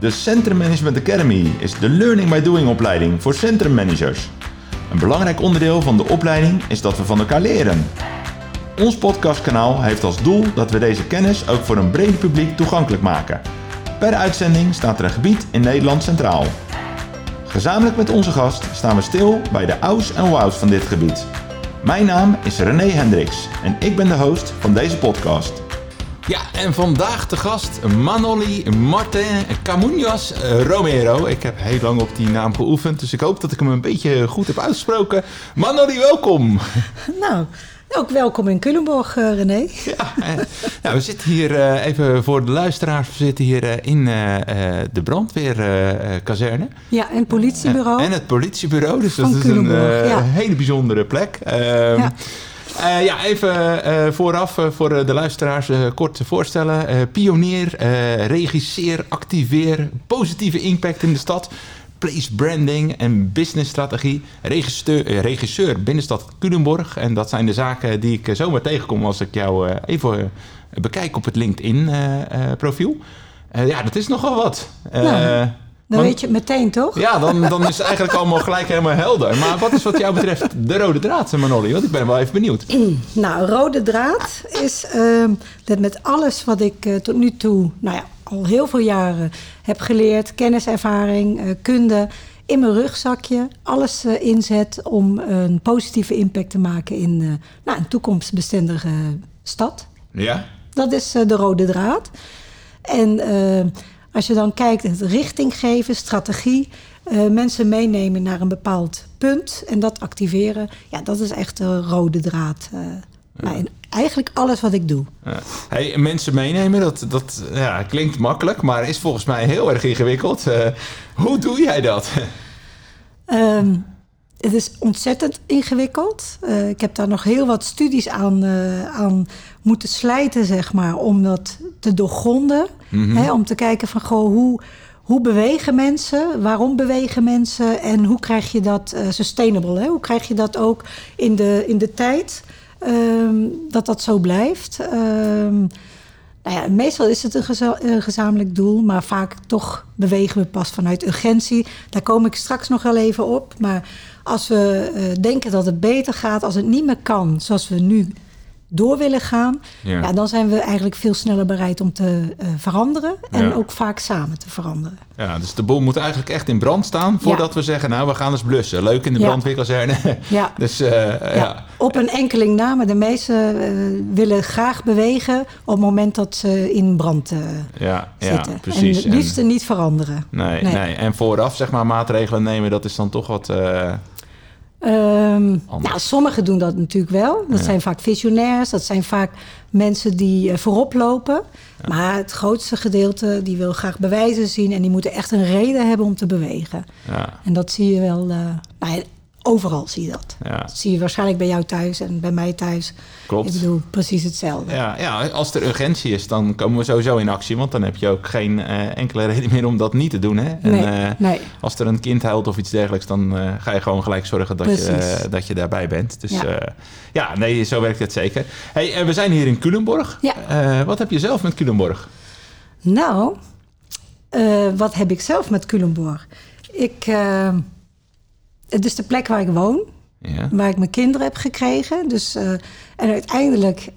De Centrum Management Academy is de Learning by Doing opleiding voor centrummanagers. Een belangrijk onderdeel van de opleiding is dat we van elkaar leren. Ons podcastkanaal heeft als doel dat we deze kennis ook voor een breed publiek toegankelijk maken. Per uitzending staat er een gebied in Nederland centraal. Gezamenlijk met onze gast staan we stil bij de ouds en wows van dit gebied. Mijn naam is René Hendricks en ik ben de host van deze podcast. Ja, en vandaag de gast Manoli Martin Camuñas Romero. Ik heb heel lang op die naam geoefend, dus ik hoop dat ik hem een beetje goed heb uitgesproken. Manoli, welkom. Nou, ook welkom in Culemborg, uh, René. Ja, nou, we zitten hier uh, even voor de luisteraars. We zitten hier uh, in de brandweerkazerne. ja, en het politiebureau. en het politiebureau, dus dat is een ja. hele bijzondere plek. ja. Uh, ja, even uh, vooraf uh, voor de luisteraars kort te voorstellen. pionier, regisseer, activeer, positieve impact in de stad. Place branding en businessstrategie. Regisseur, regisseur binnenstad Culemborg. En dat zijn de zaken die ik zomaar tegenkom als ik jou even bekijk op het LinkedIn-profiel. ja, dat is nogal wat. Nou. Dan weet je het meteen, toch? Ja, dan, dan is het eigenlijk allemaal gelijk helemaal helder. Maar wat is wat jou betreft de rode draad, Manoli? Want ik ben wel even benieuwd. Nou, rode draad is uh, dat met alles wat ik uh, tot nu toe, nou ja, al heel veel jaren heb geleerd, kenniservaring, uh, kunde, in mijn rugzakje, alles uh, inzet om een positieve impact te maken in nou, een toekomstbestendige stad. Ja. Dat is de rode draad. En als je dan kijkt, het richting geven, strategie, uh, mensen meenemen naar een bepaald punt en dat activeren, ja, dat is echt de rode draad. Uh, ja. nou, eigenlijk alles wat ik doe. Ja. Hey, mensen meenemen, dat, dat ja, klinkt makkelijk, maar is volgens mij heel erg ingewikkeld. Uh, hoe doe jij dat? Um, het is ontzettend ingewikkeld. Uh, ik heb daar nog heel wat studies aan, uh, aan moeten slijten, zeg maar, om dat te doorgronden. Mm -hmm. hè, om te kijken van, goh, hoe, hoe bewegen mensen? Waarom bewegen mensen? En hoe krijg je dat uh, sustainable? Hè? Hoe krijg je dat ook in de, in de tijd? Um, dat dat zo blijft. Um, nou ja, meestal is het een, geza een, gezamenlijk doel, maar vaak toch bewegen we pas vanuit urgentie. Daar kom ik straks nog wel even op. Maar als we uh, denken dat het beter gaat, als het niet meer kan zoals we nu door willen gaan, ja. ja dan zijn we eigenlijk veel sneller bereid om te uh, veranderen en ja. ook vaak samen te veranderen. Ja, dus de boel moet eigenlijk echt in brand staan voordat ja. we zeggen, nou, we gaan eens blussen. Leuk in de brandweerkazerne. Ja. dus, uh, ja. Op een enkeling na, maar de meesten uh, willen graag bewegen op het moment dat ze in brand ja, zitten. Ja, precies. En het liefste niet veranderen. Nee, nee, nee. En vooraf zeg maar maatregelen nemen, dat is dan toch wat... Um, nou, sommigen doen dat natuurlijk wel. Dat ja. zijn vaak visionairs, dat zijn vaak mensen die uh, voorop lopen. Ja. Maar het grootste gedeelte, die wil graag bewijzen zien... en die moeten echt een reden hebben om te bewegen. Ja. En dat zie je wel... Uh, nou, overal zie je dat. Dat zie je waarschijnlijk bij jou thuis en bij mij thuis. Klopt. Ik bedoel, precies hetzelfde. Ja, ja, als er urgentie is, dan komen we sowieso in actie. Want dan heb je ook geen uh, enkele reden meer om dat niet te doen. Hè? En, nee, uh, nee. Als er een kind huilt of iets dergelijks, dan uh, ga je gewoon gelijk zorgen dat, je, dat je daarbij bent. Dus ja. ja, nee, zo werkt het zeker. Hey, en we zijn hier in Culemborg. Ja. wat heb je zelf met Culemborg? Nou, wat heb ik zelf met Culemborg? Ik het is de plek waar ik woon. Ja. Waar ik mijn kinderen heb gekregen. Dus, uh, en uiteindelijk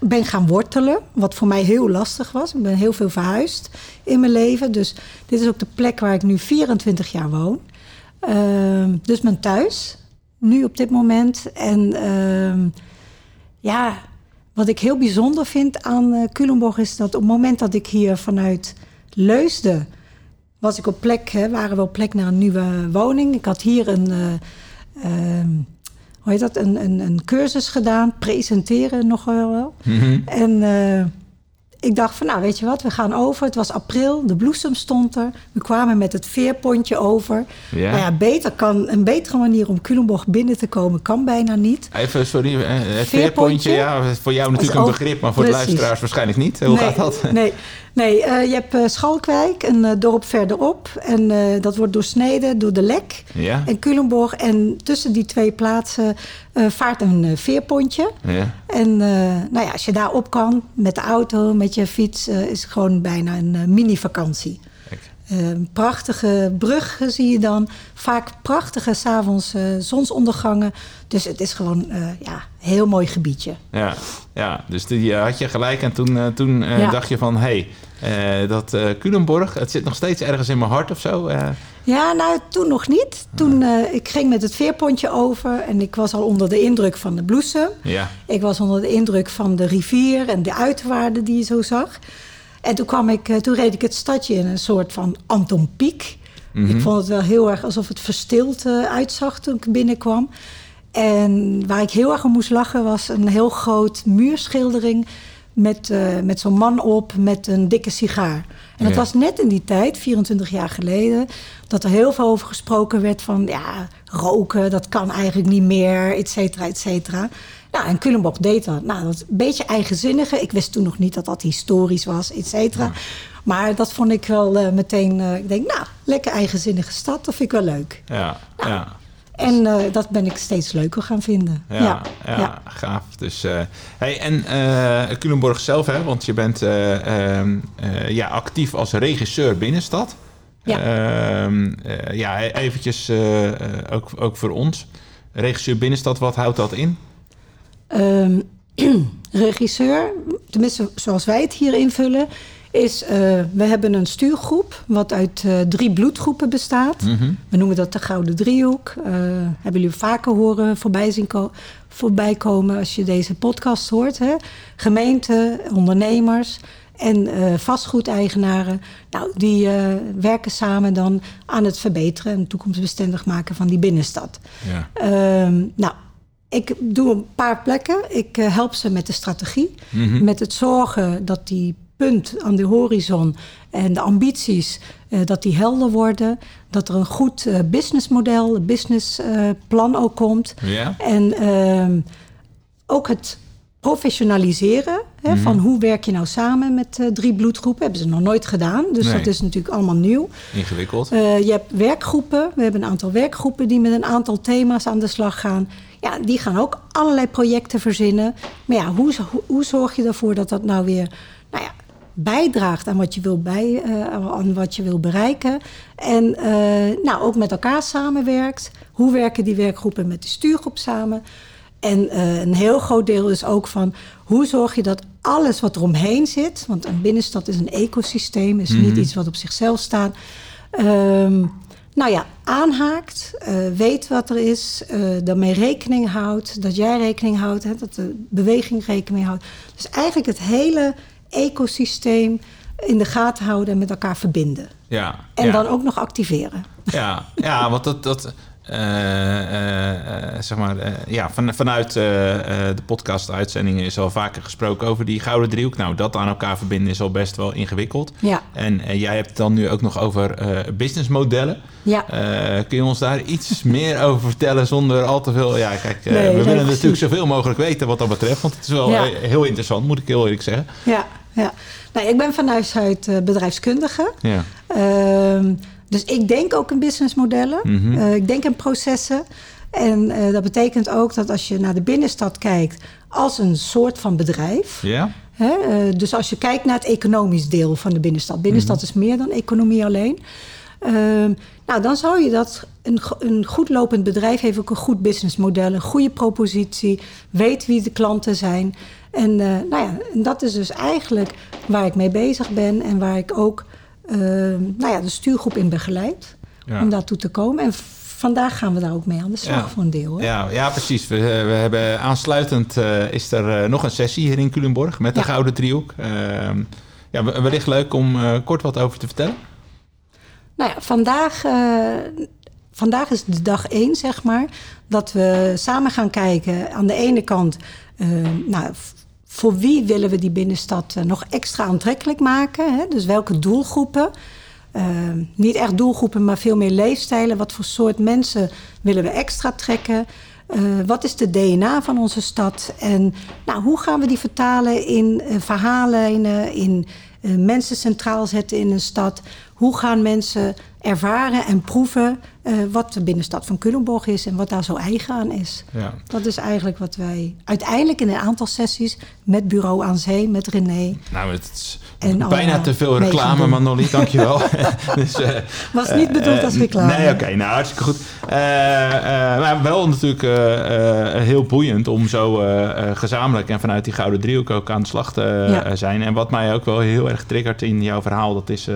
ben gaan wortelen. Wat voor mij heel lastig was. Ik ben heel veel verhuisd in mijn leven. Dus dit is ook de plek waar ik nu 24 jaar woon. Uh, dus mijn thuis. Nu op dit moment. En uh, ja, wat ik heel bijzonder vind aan uh, Culemborg... is dat op het moment dat ik hier vanuit Leusden was ik op plek, hè, waren we op plek naar een nieuwe woning. Ik had hier een, uh, uh, hoe heet dat, een, een, een, cursus gedaan, presenteren nog wel. Mm -hmm. En uh, ik dacht van, nou weet je wat, we gaan over. Het was april, de bloesem stond er. We kwamen met het veerpontje over. Ja. Nou ja, beter kan, een betere manier om Culemborg binnen te komen kan bijna niet. Even, sorry, het veerpontje, veerpontje ja, voor jou natuurlijk een begrip, maar voor Precies. de luisteraars waarschijnlijk niet. Hoe nee, gaat dat? Nee, nee uh, je hebt uh, Schalkwijk, een uh, dorp verderop. En dat wordt doorsneden door de Lek ja. en Culemborg. En tussen die twee plaatsen vaart een veerpontje. Ja. En nou ja, als je daar op kan met de auto, met je fiets, is het gewoon bijna een mini-vakantie. Een prachtige brug zie je dan. Vaak prachtige s'avonds uh, zonsondergangen. Dus het is gewoon uh, ja, een heel mooi gebiedje. Ja, ja dus die had je gelijk. En toen, toen dacht je van... hé, hey, dat Culemborg, het zit nog steeds ergens in mijn hart of zo. Ja, nou, toen nog niet. Toen, ik ging met het veerpontje over en ik was al onder de indruk van de bloesem. Ja. Ik was onder de indruk van de rivier en de uiterwaarden die je zo zag. En toen, kwam ik, eh, toen reed ik het stadje in een soort van Anton Pieck. Ik mhm. vond het wel heel erg alsof het verstild uh, uitzag toen ik binnenkwam. En waar ik heel erg om moest lachen was een heel groot muurschildering met, uh, met zo'n man op met een dikke sigaar. En dat was net in die tijd, 24 jaar geleden, dat er heel veel over gesproken werd van ja, roken, dat kan eigenlijk niet meer, et cetera, et cetera. Nou, en Culemborg deed dat. Nou, dat een beetje eigenzinnige. Ik wist toen nog niet dat dat historisch was, et cetera. Maar dat vond ik wel uh, meteen, uh, ik denk, nou, lekker eigenzinnige stad, dat vind ik wel leuk. Ja, nou, ja. En uh, dat ben ik steeds leuker gaan vinden. Ja, ja, ja. gaaf. Dus, uh, hey, en uh, Culemborg zelf, hè, want je bent ehm, ja, actief als regisseur binnenstad. Ja, ehm, ja eventjes ook, ook voor ons. Regisseur binnenstad, wat houdt dat in? Um, regisseur, tenminste zoals wij het hier invullen, is, uh, we hebben een stuurgroep wat uit uh, drie bloedgroepen bestaat. Mm -hmm. We noemen dat de Gouden Driehoek. Uh, hebben jullie vaker horen voorbij, zien ko voorbij komen als je deze podcast hoort. Hè? Gemeenten, ondernemers en vastgoedeigenaren. Nou, die werken samen dan aan het verbeteren en toekomstbestendig maken van die binnenstad. Ja. Ehm, nou, ik doe een paar plekken. Ik help ze met de strategie. Mm -hmm. Met het zorgen dat die punt aan de horizon en de ambities, uh, dat die helder worden. Dat er een goed uh, businessmodel, een businessplan uh, ook komt. En ehm, ook het professionaliseren hè, mm -hmm. van hoe werk je nou samen met drie bloedgroepen. Hebben ze nog nooit gedaan, dus nee. dat is natuurlijk allemaal nieuw. Ingewikkeld. je hebt werkgroepen. We hebben een aantal werkgroepen die met een aantal thema's aan de slag gaan. Ja, die gaan ook allerlei projecten verzinnen. Maar ja, hoe, hoe, hoe zorg je ervoor dat dat nou weer... Nou ja, bijdraagt aan wat je wil, bij, uh, aan wat je wil bereiken. En uh, nou, ook met elkaar samenwerkt. Hoe werken die werkgroepen met de stuurgroep samen? En uh, een heel groot deel is ook van hoe zorg je dat alles wat eromheen zit, want een binnenstad is een ecosysteem, is mm -hmm. niet iets wat op zichzelf staat. Um, nou ja, aanhaakt, weet wat er is, daarmee rekening houdt, dat jij rekening houdt, hè, dat de beweging rekening houdt. Dus eigenlijk het hele ecosysteem in de gaten houden en met elkaar verbinden. Ja, en ja. dan ook nog activeren. Ja, ja want dat, dat uh, uh, zeg maar, ja, van, vanuit de podcast-uitzendingen is al vaker gesproken over die gouden driehoek. Nou, dat aan elkaar verbinden is al best wel ingewikkeld. Ja. En jij hebt het dan nu ook nog over businessmodellen. Ja. kun je ons daar iets meer over vertellen zonder al te veel... Ja, kijk, nee, we willen natuurlijk zoveel mogelijk weten wat dat betreft. Want het is wel ja. heel interessant, moet ik heel eerlijk zeggen. Ja, ja. Nou, ik ben van huis uit bedrijfskundige. Ja. Ehm, dus ik denk ook in businessmodellen. Mm -hmm. uh, ik denk in processen. En uh, dat betekent ook dat als je naar de binnenstad kijkt als een soort van bedrijf. Ja. Hè, uh, dus als je kijkt naar het economisch deel van de binnenstad. Binnenstad mm -hmm. is meer dan economie alleen. nou, dan zou je dat. Een, een goed lopend bedrijf heeft ook een goed businessmodel, een goede propositie, weet wie de klanten zijn. En, nou ja, en dat is dus eigenlijk waar ik mee bezig ben en waar ik ook uh, nou ja, de stuurgroep in begeleid ja. om daartoe te komen. En vandaag gaan we daar ook mee aan de slag ja. voor een deel. Hè? Ja, ja, precies. We, we hebben aansluitend uh, is er uh, nog een sessie hier in Culemborg met de ja. Gouden Driehoek. Ehm, ja, wellicht leuk om kort wat over te vertellen. Nou ja, vandaag, vandaag is de dag één, zeg maar, dat we samen gaan kijken. Aan de ene kant, nou, voor wie willen we die binnenstad uh, nog extra aantrekkelijk maken? Hè? Dus welke doelgroepen? Uh, niet echt doelgroepen, maar veel meer leefstijlen. Wat voor soort mensen willen we extra trekken? Uh, wat is de DNA van onze stad? En nou, hoe gaan we die vertalen in verhaallijnen, in mensen centraal zetten in een stad? Hoe gaan mensen ervaren en proeven uh, wat de binnenstad van Culemborg is en wat daar zo eigen aan is. Ja. Dat is eigenlijk wat wij uiteindelijk in een aantal sessies met Bureau aan Zee, met René. Nou, het is bijna te veel reclame, Manoli, dankjewel. dus, uh, Was niet bedoeld als reclame. Nee, oké, nou hartstikke goed. maar wel natuurlijk heel boeiend om zo gezamenlijk en vanuit die Gouden Driehoek ook aan de slag te zijn. En wat mij ook wel heel erg triggert in jouw verhaal, dat is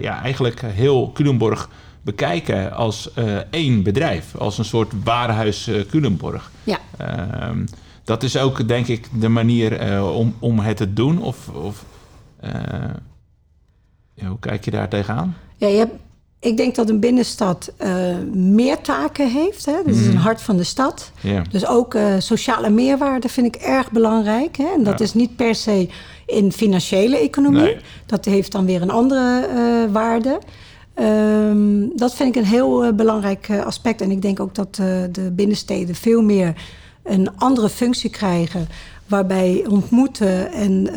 ja, eigenlijk heel Culemborg bekijken als uh, één bedrijf, als een soort warenhuis uh, Culemborg. Ja. Uh, dat is ook, denk ik, de manier om, om het te doen. Of, of ja, hoe kijk je daar tegenaan? Ja, je hebt, ik denk dat een binnenstad meer taken heeft. Hè? Dit is een mhm. hart van de stad. Dus ook sociale meerwaarde vind ik erg belangrijk. Hè? En dat is niet per se in financiële economie. Nee. Dat heeft dan weer een andere waarde. Um, dat vind ik een heel belangrijk aspect. En ik denk ook dat de binnensteden veel meer een andere functie krijgen. Waarbij ontmoeten en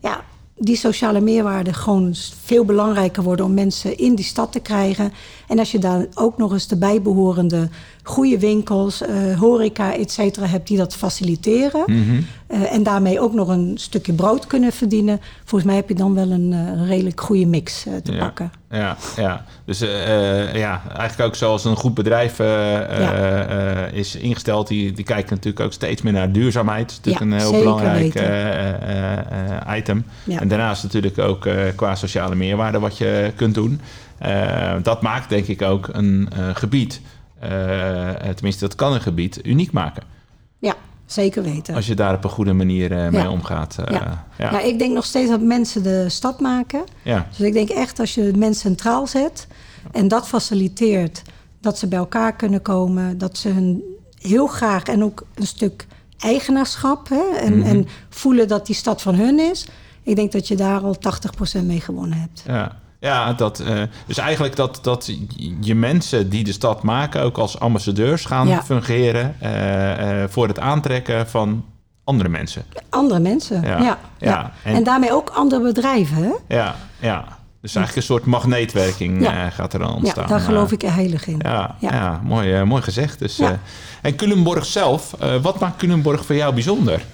ja, die sociale meerwaarde gewoon veel belangrijker worden om mensen in die stad te krijgen. En als je daar ook nog eens de bijbehorende goede winkels, uh, horeca, et cetera, hebt die dat faciliteren. Mhm. Eh, en daarmee ook nog een stukje brood kunnen verdienen. Volgens mij heb je dan wel een, uh, redelijk goede mix te pakken. Ja, ja. dus ja, eigenlijk ook zoals een goed bedrijf is ingesteld. Die, die kijken natuurlijk ook steeds meer naar duurzaamheid. Dat is natuurlijk een heel belangrijk item. En daarnaast natuurlijk ook qua sociale meerwaarde wat je kunt doen. dat maakt denk ik ook een gebied tenminste, dat kan een gebied uniek maken. Ja, zeker weten. Als je daar op een goede manier uh, mee omgaat. Uh, ja. ja. Ja. ik denk nog steeds dat mensen de stad maken. Ja. Dus ik denk echt als je mensen centraal zet en dat faciliteert, dat ze bij elkaar kunnen komen, dat ze hun heel graag en ook een stuk eigenaarschap hè, en, mm -hmm. en voelen dat die stad van hun is. Ik denk dat je daar al 80% mee gewonnen hebt. Ja, ja, dat, uh, dus eigenlijk dat, dat je mensen die de stad maken ook als ambassadeurs gaan fungeren uh, uh, voor het aantrekken van andere mensen. Andere mensen, ja. ja, ja. En, en, daarmee ook andere bedrijven. Hè? Ja, ja. Dus eigenlijk een soort magneetwerking gaat er dan ontstaan. Ja, daar geloof ik heilig in. Ja, ja. mooi, mooi gezegd. Dus, en Culemborg zelf, wat maakt Culemborg voor jou bijzonder?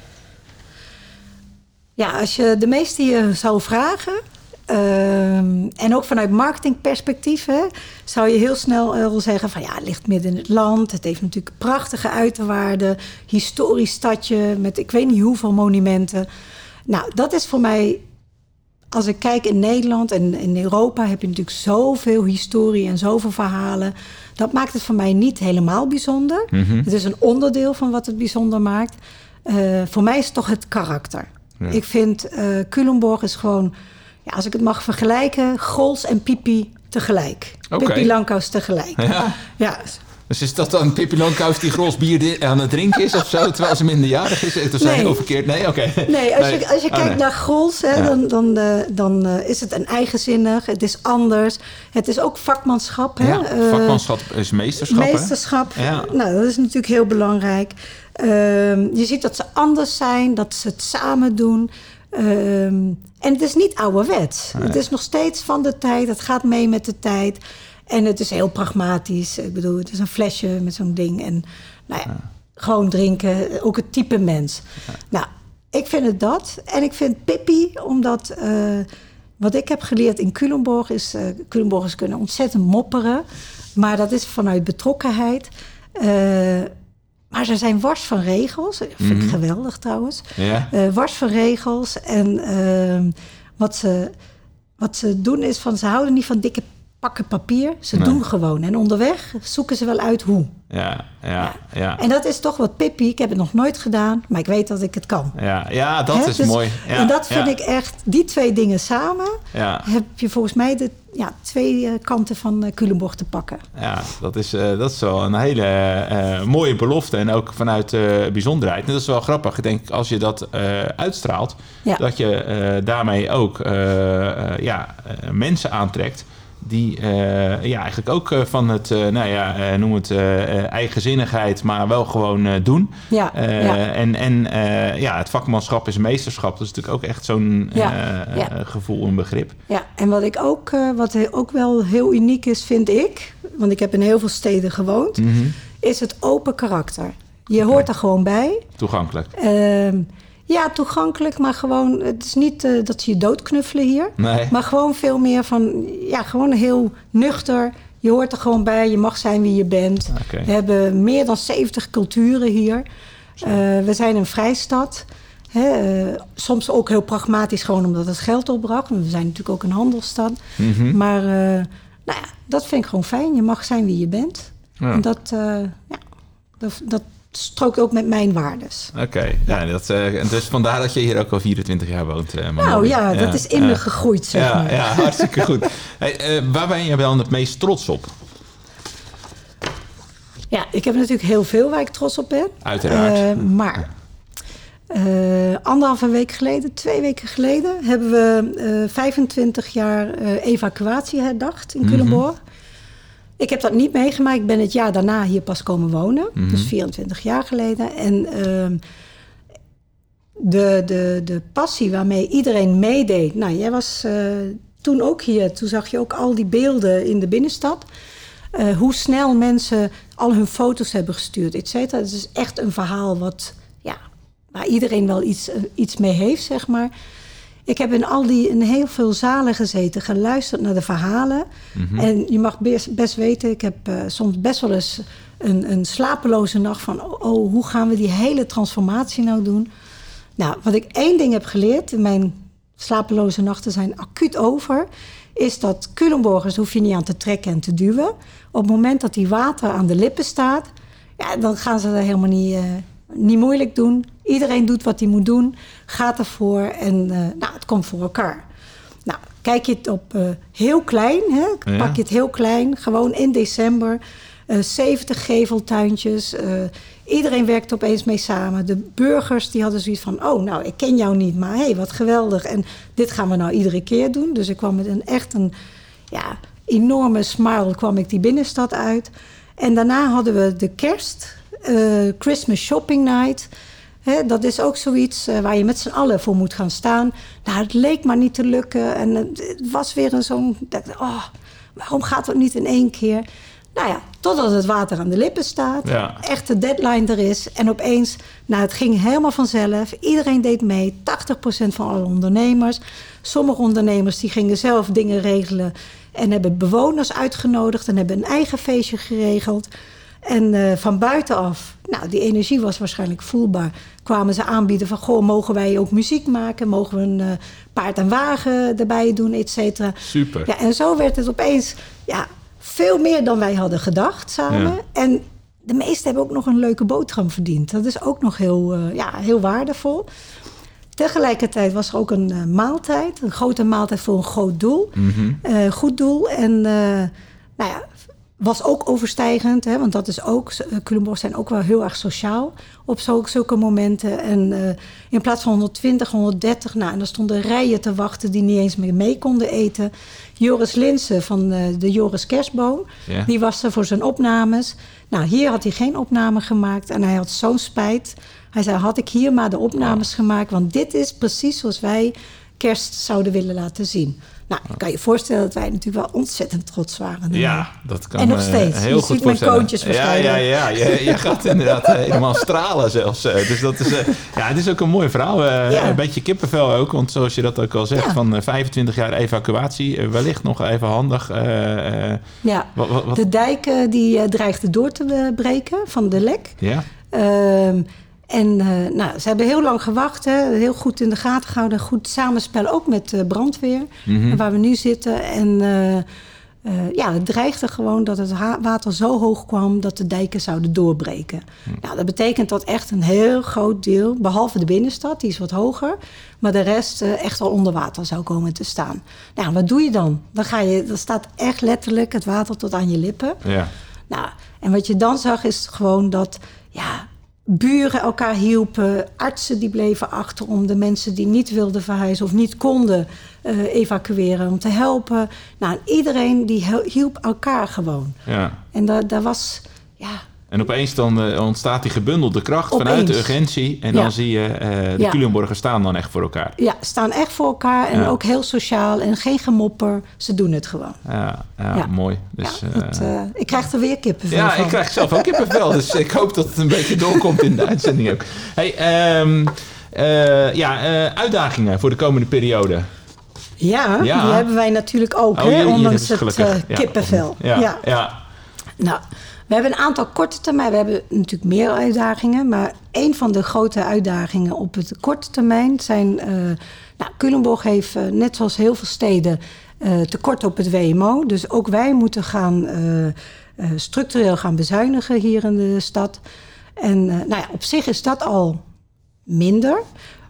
Ja, als je de meeste je zou vragen, Ehm, en ook vanuit marketingperspectief hè, zou je heel snel uh, wel zeggen van ja, het ligt midden in het land. Het heeft natuurlijk prachtige uiterwaarden. Historisch stadje met ik weet niet hoeveel monumenten. Nou, dat is voor mij, als ik kijk in Nederland en in Europa heb je natuurlijk zoveel historie en zoveel verhalen. Dat maakt het voor mij niet helemaal bijzonder. Mhm. Het is een onderdeel van wat het bijzonder maakt. Uh, voor mij is het toch het karakter. Ik vind uh, Culemborg is gewoon ja, als ik het mag vergelijken, Gols en Pipi tegelijk. Okay. Pippi Lankaus tegelijk. Ja. ja. Dus is dat dan Pippi Lankaus die Grols bier aan het drinken is of zo, terwijl ze minderjarig is? Dat is nee. heel verkeerd. Nee, oké. Nee, als je, als je oh, kijkt naar Grols, hè, dan, dan, uh, dan uh, is het een eigenzinnig, het is anders. Het is ook vakmanschap. Hè? Ja, uh, vakmanschap is meesterschap. Meesterschap, ja. nou, dat is natuurlijk heel belangrijk. Ehm, je ziet dat ze anders zijn, dat ze het samen doen. Um, en het is niet ouderwets. Het is nog steeds van de tijd. Het gaat mee met de tijd. En het is heel pragmatisch. Ik bedoel, het is een flesje met zo'n ding. En nou ja, gewoon drinken. Ook het type mens. Nou, ik vind het dat. En ik vind Pippi, omdat... Uh, wat ik heb geleerd in Culemborg is... Uh, Culemborgers kunnen ontzettend mopperen. Maar dat is vanuit betrokkenheid. Uh, maar ze zijn wars van regels. Dat vind ik mhm. geweldig trouwens. Ja. Uh, wars van regels. En uh, wat, ze, wat ze doen is van... ze houden niet van dikke pakken papier. Ze doen gewoon. En onderweg zoeken ze wel uit hoe. Ja, ja, ja, En dat is toch wat Pippi. Ik heb het nog nooit gedaan, maar ik weet dat ik het kan. Ja, ja dat is dus mooi. Ja, en dat vind ik echt, die twee dingen samen... heb je volgens mij de ja, twee eh, kanten van uh, Culemborg te pakken. Ja, dat is, uh, dat is wel een hele uh, mooie belofte. En ook vanuit bijzonderheid. En dat is wel grappig. Ik denk, als je dat uitstraalt... dat je daarmee ook ja, mensen aantrekt die ja, eigenlijk ook van het, nou ja, noem het eigenzinnigheid, maar wel gewoon doen. Ja, En, en ja, het vakmanschap is meesterschap. Dat is natuurlijk ook echt zo'n gevoel en begrip. Ja, en wat ik ook, wat ook wel heel uniek is, vind ik, want ik heb in heel veel steden gewoond, mhm. is het open karakter. Je hoort er gewoon bij. Toegankelijk. Ehm, ja, toegankelijk, maar gewoon... Het is niet uh, dat ze je doodknuffelen hier. Nee. Maar gewoon veel meer van... Ja, gewoon heel nuchter. Je hoort er gewoon bij. Je mag zijn wie je bent. We hebben meer dan 70 culturen hier. Uh, we zijn een vrijstad. Hè, uh, soms ook heel pragmatisch, gewoon omdat het geld opbracht. We zijn natuurlijk ook een handelsstad. Mm Maar nou ja, dat vind ik gewoon fijn. Je mag zijn wie je bent. Ja. En dat, ja, dat, dat strookt ook met mijn waardes. Oké, ja. dat, uh, dus vandaar dat je hier ook al 24 jaar woont. Uh, nou ja, dat is in me gegroeid, zeg ja, maar. Ja, hartstikke goed. Hey, uh, waar ben je dan het meest trots op? Ja, ik heb natuurlijk heel veel waar ik trots op ben. Uiteraard. maar anderhalve week geleden, twee weken geleden... hebben we 25 jaar evacuatie herdacht in Culemborg. Ik heb dat niet meegemaakt. Ik ben het jaar daarna hier pas komen wonen. Mm Dus 24 jaar geleden. En uh, de, de, de passie waarmee iedereen meedeed. Nou, jij was uh, toen ook hier. Toen zag je ook al die beelden in de binnenstad. Uh, hoe snel mensen al hun foto's hebben gestuurd, et cetera. Het is echt een verhaal wat, ja, waar iedereen wel iets, uh, iets mee heeft, zeg maar. Ik heb in al die in heel veel zalen gezeten, geluisterd naar de verhalen. Mhm. En je mag best, best weten, ik heb uh, soms best wel eens een, een slapeloze nacht van... Oh, oh, hoe gaan we die hele transformatie nou doen? Nou, wat ik één ding heb geleerd, in mijn slapeloze nachten zijn acuut over... is dat Culemborgers hoef je niet aan te trekken en te duwen. Op het moment dat die water aan de lippen staat... Ja, dan gaan ze er helemaal niet... Uh, niet moeilijk doen. Iedereen doet wat hij moet doen, gaat ervoor en uh, nou, het komt voor elkaar. Nou, kijk je het op uh, heel klein, hè? pak je het heel klein, gewoon in december. Uh, 70 geveltuintjes. iedereen werkt opeens mee samen. De burgers die hadden zoiets van: Oh, nou, ik ken jou niet, maar hé, hey, wat geweldig. En dit gaan we nou iedere keer doen. Dus ik kwam met een echt een ja, enorme smile kwam ik die binnenstad uit. En daarna hadden we de kerst, Christmas Shopping Night dat is ook zoiets uh, waar je met z'n allen voor moet gaan staan. Nou, het leek maar niet te lukken. En het was weer een zo'n... Oh, waarom gaat het niet in één keer? Nou ja, totdat het water aan de lippen staat. Ja. Echt de deadline er is. En opeens, nou, het ging helemaal vanzelf. Iedereen deed mee. 80% van alle ondernemers. Sommige ondernemers die gingen zelf dingen regelen. En hebben bewoners uitgenodigd. En hebben een eigen feestje geregeld. En uh, van buitenaf, nou, die energie was waarschijnlijk voelbaar. Kwamen ze aanbieden van, goh, mogen wij ook muziek maken? Mogen we een uh, paard en wagen erbij doen, et cetera? Super. Ja, en zo werd het opeens ja, veel meer dan wij hadden gedacht samen. Ja. En de meesten hebben ook nog een leuke boterham verdiend. Dat is ook nog heel, uh, ja, heel waardevol. Tegelijkertijd was er ook een uh, maaltijd. Een grote maaltijd voor een groot doel. Mm -hmm. goed doel. En nou ja, was ook overstijgend, hè, want dat is ook, Culemborg zijn ook wel heel erg sociaal op zulke momenten. En uh, in plaats van 120, 130, nou, en dan stonden rijen te wachten die niet eens meer mee konden eten. Joris Linsen van uh, de Joris Kerstboom, ja. die was er voor zijn opnames. Nou, hier had hij geen opname gemaakt en hij had zo'n spijt. Hij zei, had ik hier maar de opnames gemaakt, want dit is precies zoals wij kerst zouden willen laten zien. Nou, ik kan je voorstellen dat wij natuurlijk wel ontzettend trots waren. Ja, dat kan En nog steeds. Uh, heel je goed ziet mijn koontjes Ja, ja, ja. Je, je gaat inderdaad helemaal stralen zelfs. Dus dat is, ja, het is ook een mooi verhaal. Ja. Een beetje kippenvel ook. Want zoals je dat ook al zegt, ja. van 25 jaar evacuatie. wellicht nog even handig. ja, wat, wat, wat? de dijk die dreigde door te breken van de lek. Ja. Ehm, en uh, nou, ze hebben heel lang gewacht, hè, heel goed in de gaten gehouden. Goed samenspel ook met de brandweer, mm -hmm. waar we nu zitten. En uh, uh, ja, het dreigde gewoon dat het water zo hoog kwam dat de dijken zouden doorbreken. Hm. Nou, dat betekent dat echt een heel groot deel, behalve de binnenstad, die is wat hoger, maar de rest echt al onder water zou komen te staan. Nou, wat doe je dan? Dan, ga je, dan staat echt letterlijk het water tot aan je lippen. Ja. Nou, en wat je dan zag is gewoon dat, ja, buren elkaar hielpen, artsen die bleven achter om de mensen die niet wilden verhuizen of niet konden uh, evacueren, om te helpen. Nou, iedereen die hielp elkaar gewoon. Ja. En daar was, ja, en opeens dan uh, ontstaat die gebundelde kracht vanuit de urgentie. En dan zie je uh, de ja. Staan dan echt voor elkaar. Ja, staan echt voor elkaar. En ook heel sociaal en geen gemopper. Ze doen het gewoon. Ja, ja, mooi. Dus, dat, uh, ik krijg er weer kippenvel Ja, ik krijg zelf ook kippenvel. dus ik hoop dat het een beetje doorkomt in de uitzending ook. Hey, um, ja, uitdagingen voor de komende periode. Ja, die hebben wij natuurlijk ook, oh, hè, ondanks het kippenvel. ja. ja. Nou, we hebben een aantal korte termijn. We hebben natuurlijk meer uitdagingen. Maar een van de grote uitdagingen op het korte termijn zijn. Uh, nou, Culemborg heeft, uh, net zoals heel veel steden, uh, tekort op het WMO. Dus ook wij moeten gaan structureel gaan bezuinigen hier in de stad. En nou ja, op zich is dat al minder.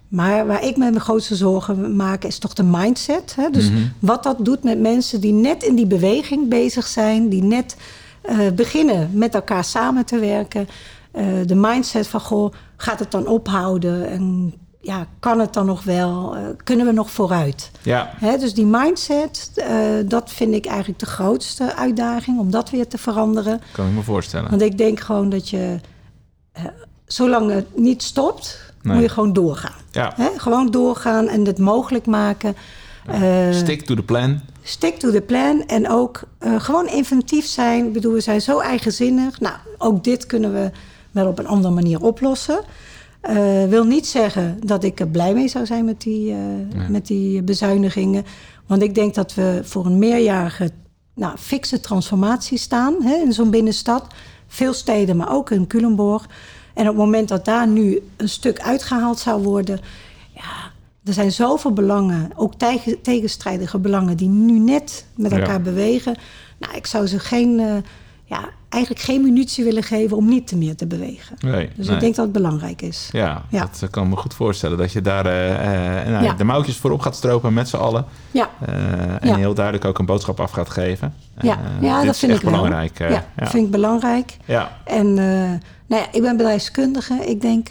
Maar waar ik me mijn grootste zorgen maak, is toch de mindset. Hè? Dus mhm. wat dat doet met mensen die net in die beweging bezig zijn, die net uh, beginnen met elkaar samen te werken. Uh, de mindset van, goh, gaat het dan ophouden? En ja, kan het dan nog wel? Uh, kunnen we nog vooruit? Ja. Hè, dus die mindset, dat vind ik eigenlijk de grootste uitdaging... om dat weer te veranderen. Kan ik me voorstellen. Want ik denk gewoon dat je... zolang het niet stopt, moet je gewoon doorgaan. Ja. Hè? Gewoon doorgaan en het mogelijk maken... stick to the plan stick to the plan en ook uh, gewoon inventief zijn. Ik bedoel, we zijn zo eigenzinnig. Nou, ook dit kunnen we wel op een andere manier oplossen. Uh, wil niet zeggen dat ik er blij mee zou zijn met die, uh, met die bezuinigingen. Want ik denk dat we voor een meerjarige nou, fikse transformatie staan hè, in zo'n binnenstad. Veel steden, maar ook in Culemborg. En op het moment dat daar nu een stuk uitgehaald zou worden... Ja, er zijn zoveel belangen, ook tegenstrijdige belangen, die nu net met elkaar bewegen. Nou, ik zou ze geen, uh, ja, eigenlijk geen munitie willen geven om niet te meer te bewegen. Nee, dus ik denk dat het belangrijk is. Ja, ja. dat kan me goed voorstellen. Dat je daar uh, nou, de mouwtjes voorop gaat stropen met z'n allen. Ja. en heel duidelijk ook een boodschap af gaat geven. Ja, ja dat vind ik belangrijk. ja, dat vind ik belangrijk. Ja. En nou ja, ik ben bedrijfskundige. Ik denk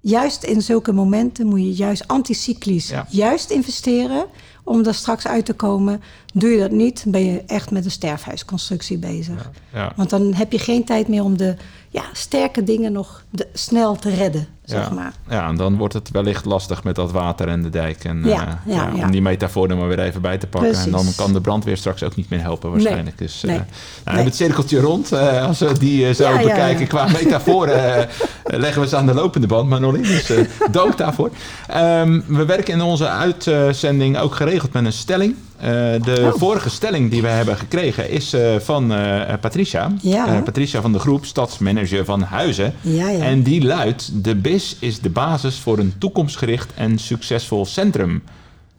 juist in zulke momenten moet je juist anticyclisch juist investeren om er straks uit te komen. Doe je dat niet, ben je echt met een sterfhuisconstructie bezig. Ja, Want dan heb je geen tijd meer om de ja, sterke dingen nog snel te redden, zeg ja. maar. Ja, en dan wordt het wellicht lastig met dat water en de dijk. En, uh, ja, Om die metafoor er maar weer even bij te pakken. En dan kan de brandweer straks ook niet meer helpen waarschijnlijk. Nee. Dus uh, nee. Nou, het cirkeltje rond. Uh, als we die zouden bekijken qua metaforen... leggen we ze aan de lopende band, Manoli. Dus dood daarvoor. Um, we werken in onze uitzending ook geregeld met een stelling... Uh, de oh. vorige stelling die we hebben gekregen is uh, van uh, Patricia. Ja. Patricia van de groep Stadsmanager van Huizen. Ja, ja. En die luidt: De BIS is de basis voor een toekomstgericht en succesvol centrum.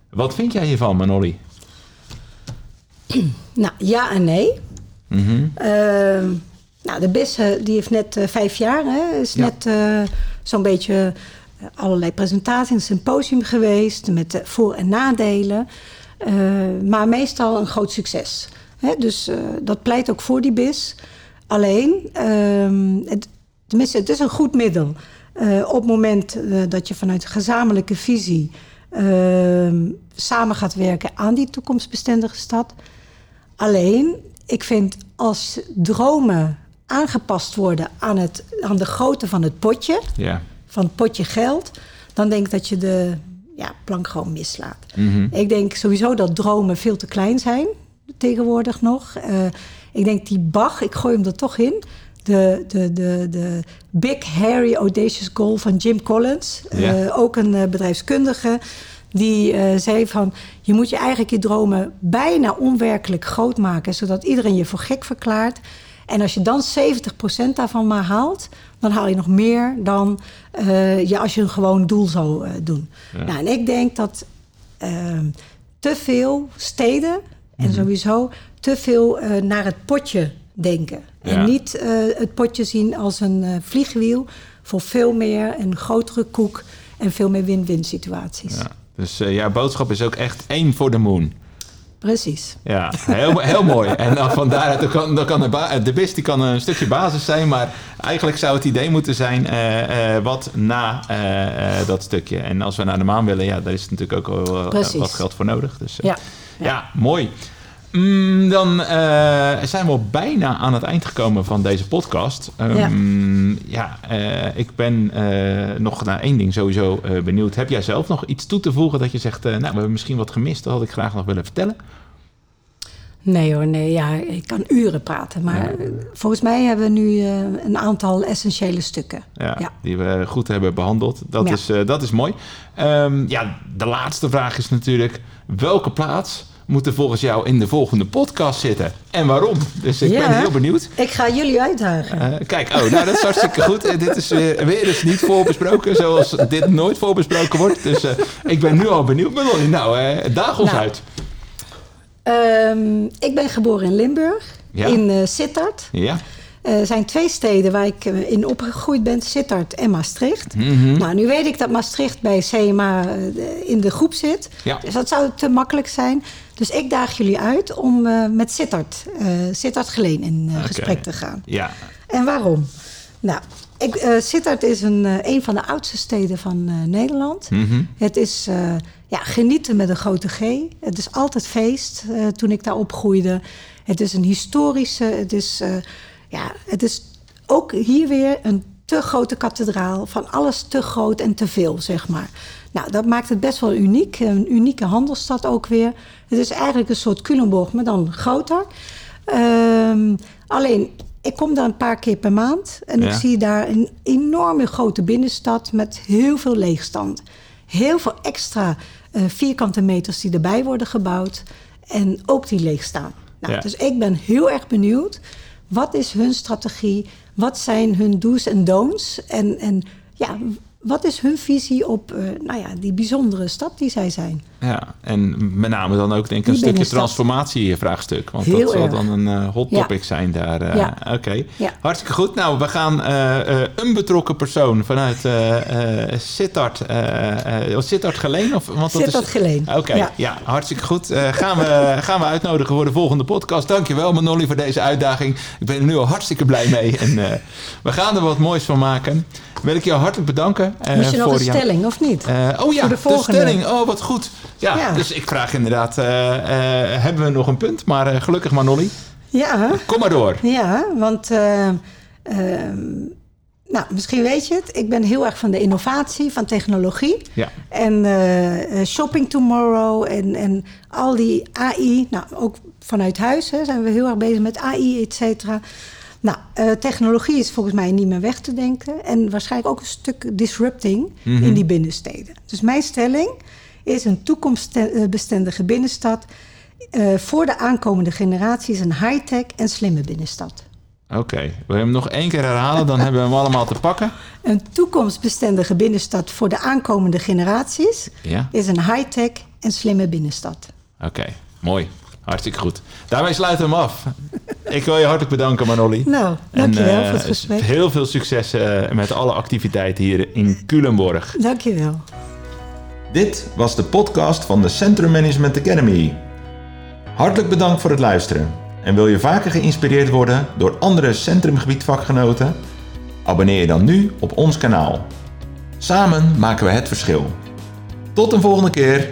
Wat vind jij hiervan, Manoli? Nou, ja en nee. Mm -hmm. nou, de BIS die heeft net vijf jaar. Hè, is net zo'n beetje allerlei presentaties, een symposium geweest met voor- en nadelen. Uh, maar meestal een groot succes. Hè? Dus uh, dat pleit ook voor die BIS. Alleen, uh, het, tenminste, het is een goed middel. Uh, op het moment dat je vanuit een gezamenlijke visie ehm, samen gaat werken aan die toekomstbestendige stad. Alleen, ik vind als dromen aangepast worden aan, het, aan de grootte van het potje, ja. van het potje geld, dan denk ik dat je de ja, plank gewoon mislaat. Mhm. Ik denk sowieso dat dromen veel te klein zijn tegenwoordig nog. Uh, ik denk die Bach, ik gooi hem er toch in. De, de, de, de Big Hairy Audacious Goal van Jim Collins. Uh, ook een uh, bedrijfskundige. Die zei van, je moet je eigenlijk je dromen bijna onwerkelijk groot maken... zodat iedereen je voor gek verklaart. En als je dan 70% daarvan maar haalt, dan haal je nog meer dan uh, je als je een gewoon doel zou uh, doen. Nou, en ik denk dat uh, te veel steden en mhm. sowieso te veel eh, naar het potje denken. En niet het potje zien als een vliegwiel voor veel meer een grotere koek en veel meer win-win situaties. Ja. Dus jouw boodschap is ook echt één voor de moon. Precies. Ja, heel, heel mooi. En dan van daaruit dan kan, dan kan de, de BIS die kan een stukje basis zijn, maar eigenlijk zou het idee moeten zijn uh, uh, wat na uh, dat stukje. En als we naar de maan willen, ja, daar is natuurlijk ook wel wat geld voor nodig. Dus ja. ja. ja, mooi. Mm, dan uh, zijn we al bijna aan het eind gekomen van deze podcast. Um, ja, ja uh, ik ben uh, nog naar één ding sowieso benieuwd. Heb jij zelf nog iets toe te voegen dat je zegt... nou, we hebben misschien wat gemist, dat had ik graag nog willen vertellen? Nee hoor, nee. Ja, ik kan uren praten. Maar ja. volgens mij hebben we nu een aantal essentiële stukken. Ja, ja, die we goed hebben behandeld. Dat, is, dat is mooi. Um, ja, de laatste vraag is natuurlijk... welke plaats moeten volgens jou in de volgende podcast zitten. En waarom? Dus ik ben heel benieuwd. Ik ga jullie uitdagen. Uh, kijk, oh, nou dat is hartstikke goed. Uh, dit is weer, weer eens niet voorbesproken, zoals dit nooit voorbesproken wordt. Dus uh, ik ben nu al benieuwd. Maar nou, daag ons nou, uit. Um, ik ben geboren in Limburg, ja. in Sittard. Ja. Er zijn twee steden waar ik in opgegroeid ben, Sittard en Maastricht. Mm -hmm. Nou, nu weet ik dat Maastricht bij CMA in de groep zit. Ja. Dus dat zou te makkelijk zijn. Dus ik daag jullie uit om uh, met Sittard, uh, Sittard Geleen in uh, okay. gesprek te gaan. Ja. En waarom? Nou, ik, Sittard is een, een van de oudste steden van Nederland. Mm -hmm. Het is ja, genieten met een grote G. Het is altijd feest toen ik daar opgroeide. Het is een historische, het is, ja, het is ook hier weer een te grote kathedraal. Van alles te groot en te veel, zeg maar. Nou, dat maakt het best wel uniek. Een unieke handelsstad ook weer. Het is eigenlijk een soort Culemborg, maar dan groter. Um, alleen, ik kom daar een paar keer per maand. En ja. ik zie daar een enorme grote binnenstad met heel veel leegstand. Heel veel extra uh, vierkante meters die erbij worden gebouwd. En ook die leeg staan. Nou, ja. Dus ik ben heel erg benieuwd. Wat is hun strategie? Wat zijn hun do's en don'ts? En, en ja, wat is hun visie op uh, nou ja, die bijzondere stad die zij zijn? Ja, en met name dan ook denk ik een stukje transformatievraagstuk. Want Heel dat zal dan een uh, hot topic ja. zijn daar. Uh, ja. Oké, okay. ja. hartstikke goed. Nou, we gaan een betrokken persoon vanuit Sittard. Sittard Geleen? Of, want dat Sittard is... Geleen. Oké, okay. ja. hartstikke goed. gaan, we, gaan we uitnodigen voor de volgende podcast. Dankjewel Manolly voor deze uitdaging. Ik ben er nu al hartstikke blij mee. En we gaan er wat moois van maken. Wil ik jou hartelijk bedanken. Moest je nog een stelling, of niet? oh ja, de, de stelling. Oh, wat goed. Ja, ja, dus ik vraag inderdaad, uh, hebben we nog een punt? Maar gelukkig Manolly. Ja. Kom maar door. Ja, want ehm, nou, misschien weet je het. Ik ben heel erg van de innovatie, van technologie. Ja. En Shopping Tomorrow en, en al die AI. Nou, ook vanuit huis hè, zijn we heel erg bezig met AI, et cetera. Nou, uh, technologie is volgens mij niet meer weg te denken. En waarschijnlijk ook een stuk disrupting mm -hmm. in die binnensteden. Dus mijn stelling is een toekomstbestendige binnenstad... Uh, voor de aankomende generaties een high-tech en slimme binnenstad. Oké, okay. wil je hem nog één keer herhalen? Dan hebben we hem allemaal te pakken. Een toekomstbestendige binnenstad voor de aankomende generaties... Ja? is een high-tech en slimme binnenstad. Oké, okay. mooi. Hartstikke goed. Daarmee sluiten we hem af. Ik wil je hartelijk bedanken, Manolly. Nou, dankjewel en, uh, voor het gesprek. Heel veel succes uh, met alle activiteiten hier in Culemborg. Dankjewel. Dit was de podcast van de Centrum Management Academy. Hartelijk bedankt voor het luisteren. En wil je vaker geïnspireerd worden door andere centrumgebietvakgenoten? Abonneer je dan nu op ons kanaal. Samen maken we het verschil. Tot een volgende keer.